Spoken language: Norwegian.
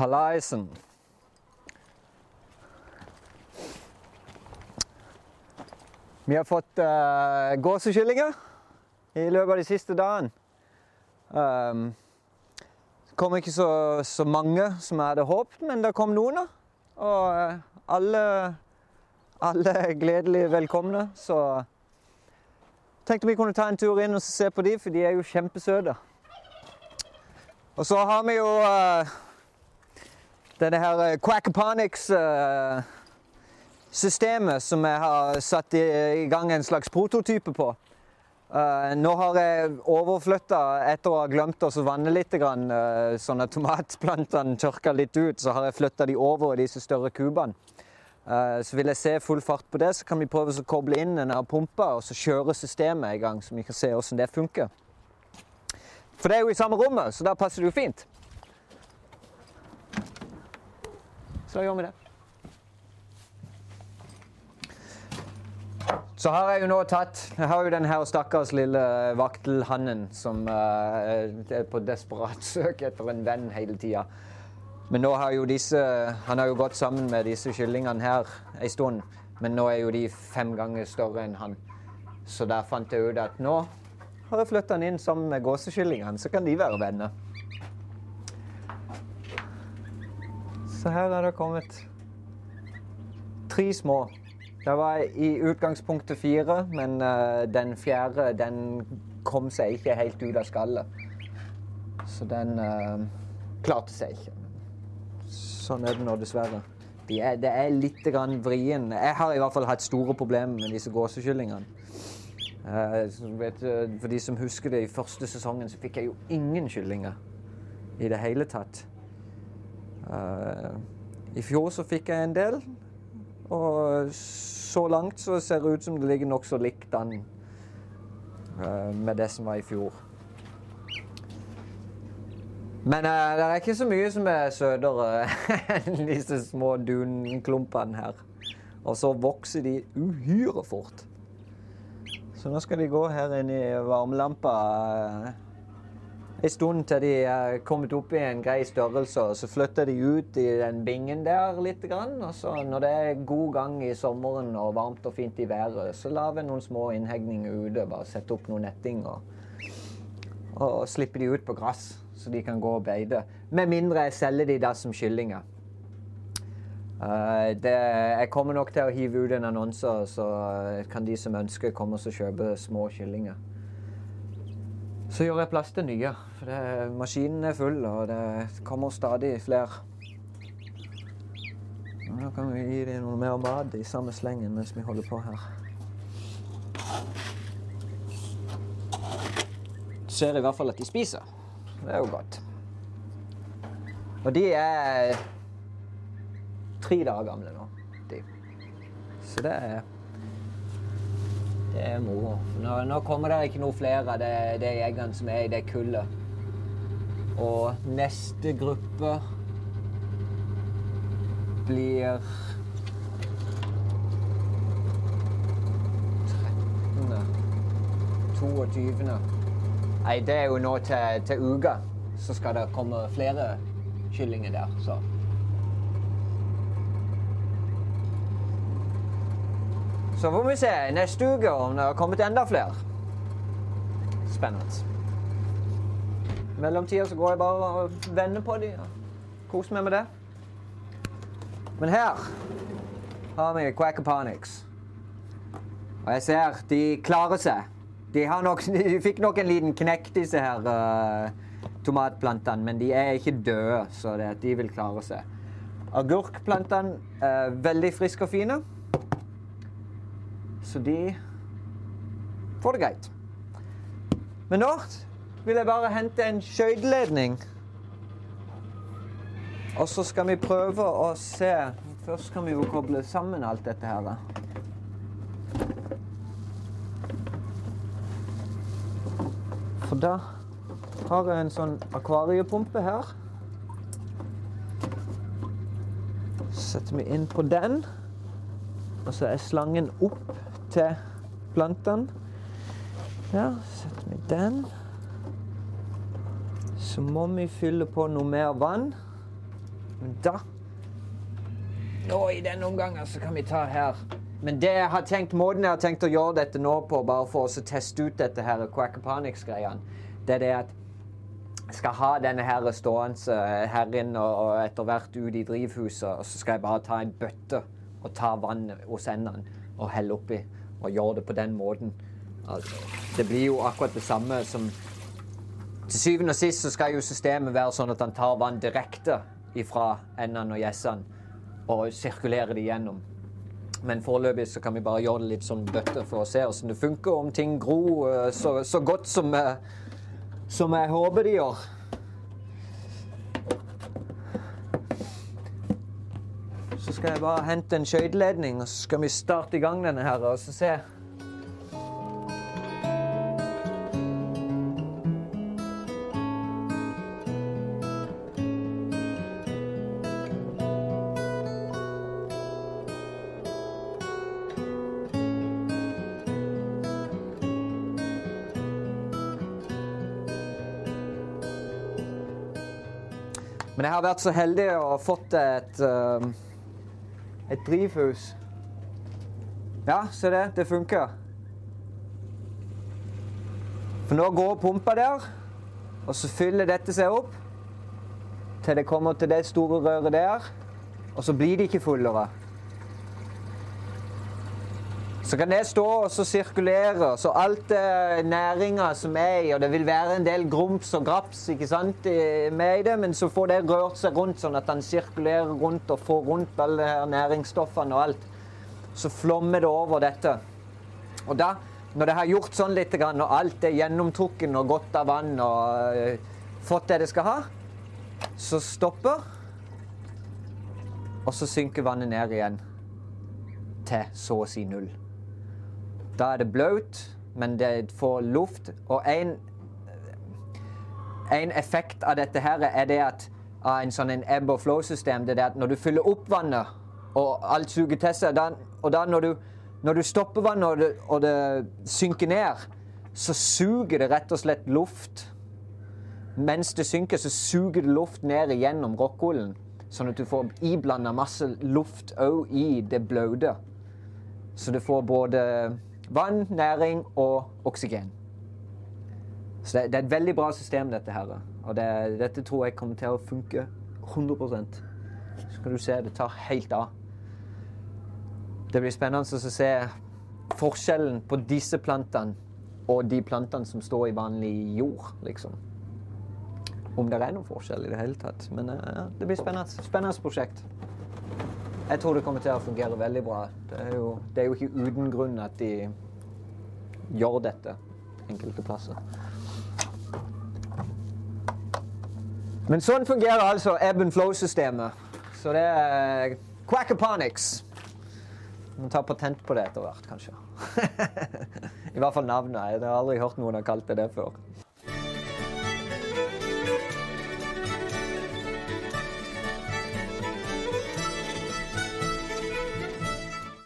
Hallaisen. Vi har fått uh, gåsekyllinger i løpet av de siste dagene. Um, det kom ikke så, så, mange som jeg hadde håpet, men det kom noen. Og uh, alle, alle er gledelig velkomne. Så tenkte vi kunne ta en tur inn og se på dem, for de er jo kjempesøte. Og så har vi jo uh, denne her Quackaponics systemet som jeg har satt i, gang en slags prototype på. Uh, nå har jeg overflytta, etter å ha glemt å vanne litt, sånn at tomatplantene tørker litt ut, så har jeg flytta de over i disse større kubene. Så vil jeg se full fart på det, så kan vi prøve å koble inn denne pumpa og så kjøre systemet i gang, så vi kan se hvordan det funker. For det er jo i samme rommet, så da passer det jo fint. Så da gjør vi det. Så har jeg jo nå tatt Jeg har jo den her stakkars lille vaktelhannen som uh, er på desperat søk etter en venn hele tida. Men nå har jo disse Han har jo gått sammen med disse kyllingene her ei stund. Men nå er jo de fem ganger større enn han. Så der fant jeg ut at nå har jeg flytta han inn sammen med gåsekyllingene, så kan de være venner. Så her er det kommet tre små. Det var i utgangspunktet fire, men uh, den fjerde den kom seg ikke helt ut av skallet. Så den uh, klarte seg ikke. Sånn er det nå, dessverre. De er, det er litt vrien. Jeg har i hvert fall hatt store problemer med disse gåsekyllingene. Uh, vet, for de som husker det, i første sesongen så fikk jeg jo ingen kyllinger i det hele tatt. I fjor så fikk jeg en del. Og så langt så ser det ut som det ligger nokså likt an uh, med det som var i fjor. Men uh, det er ikke så mye som er søtere enn disse små dunklumpene her. Og så vokser de uhyre fort. Så nå skal de gå her inn i varmelampa. En stund til de er kommet opp i en grei størrelse. og Så flytter de ut i den bingen der litt. Og så når det er god gang i sommeren og varmt og fint i været, så lar vi noen små innhegninger ute. Bare sette opp noen netting og, og slipper de ut på gress, så de kan gå og beite. Med mindre jeg selger de da som kyllinger. Uh, det, jeg kommer nok til å hive ut en annonse, så kan de som ønsker, komme og kjøpe små kyllinger. Så gjør jeg plass til nye. For det, maskinen er full, og det kommer stadig flere. Nå kan vi gi dem noe mer mat i samme slengen mens vi holder på her. Ser i hvert fall at de spiser. Det er jo godt. Og de er tre dager gamle nå, de. Så det er det er moro. Nå, nå, kommer det ikke noe flere av de, de jegerne som er i det kullet. Og neste gruppe blir 13. 22. Nei, det er jo nå til, til uka. Så skal det komme flere kyllinger der. så... Så får vi se neste uke om det har kommet enda flere. Spennende. I mellomtida så går jeg bare og vender på dem og koser meg med det. Men her har vi Quackaponics. Og jeg ser de klarer seg. De, nok, de fikk nok en liten knekk, disse her uh, tomatplantene, men de er ikke døde, så det, de vil klare seg. Agurkplantene er veldig friske og fine. Så de får det greit. Men nå vil jeg bare hente en skøyteledning. Og så skal vi prøve å se Først kan vi jo koble sammen alt dette her. For da har jeg en sånn akvariepumpe her. setter vi inn på den. Og så er slangen opp til plantene. Ja, setter vi den. Så må vi fylle på noe mer vann. Men da Nå i denne omgangen så kan vi ta her. Men det jeg har tenkt, måten jeg har tenkt å gjøre dette nå på, bare for å teste ut dette her quackapanics-greiene, det er det at jeg skal ha denne her stående her inne og etter hvert ut i drivhuset, og så skal jeg bare ta en bøtte og ta vann hos endene og helle oppi og gjør det på den måten. Altså, det blir jo akkurat det samme som Til syvende og sist så skal jo systemet være sånn at han tar vann direkte ifra endene og gjessene og sirkulerer det gjennom. Men foreløpig så kan vi bare gjøre det litt sånn bøtte for å se hvordan det funker, om ting gror eh, så, så godt som, eh, som jeg håper de gjør. Skal jeg bare hente en skøyteledning, og så skal vi starte i gang denne her, og så se. Men jeg har vært så heldig å ha fått et, eh, et drivhus. Ja, se det. Det funker. For nå går pumpa der, og så fyller dette seg opp til det kommer til det store røret der, og så blir det ikke fullere. Så kan det stå og så sirkulere, så alt eh, næringa som er i, og det vil være en del grums og graps ikke sant, med i det, men så får det rørt seg rundt, sånn at den sirkulerer rundt og får rundt alle her næringsstoffene og alt. Så flommer det over dette. Og da, når det har gjort sånn litt, og alt er gjennomtrukken og godt av vann og eh, fått det det skal ha, så stopper, og så synker vannet ned igjen til så å si null. Da er det blaut, men det får luft. Og en, en effekt av dette her er det at av en sånn en ebb og flow-system, det er at når du fyller opp vannet, og alt suger til seg, da, og da når du, når du stopper vannet og det, og det synker ned, så suger det rett og slett luft. Mens det synker, så suger det luft ned igjennom rockhullen. Sånn at du får iblanda masse luft òg i det blaute. Så du får både vann, næring og oksygen. Så det, det er et veldig bra system, dette her. Og det, dette tror jeg kommer til å funke 100 Så kan du se, det tar helt av. Det blir spennende å se forskjellen på disse plantene og de plantene som står i vanlig jord, liksom. Om det er noen forskjell i det hele tatt. Men eh, ja, det blir spennende. Spennende prosjekt. Jeg tror det kommer til å fungere veldig bra. Det er jo, det er jo ikke uten grunn at de gjør dette enkelte plasser. Men sånn fungerer altså ebb and flow-systemet. Så det er Quackaponics. Vi må ta patent på det etter hvert, kanskje. I hvert fall navnet. Jeg har aldri hørt noen har kalt det det før.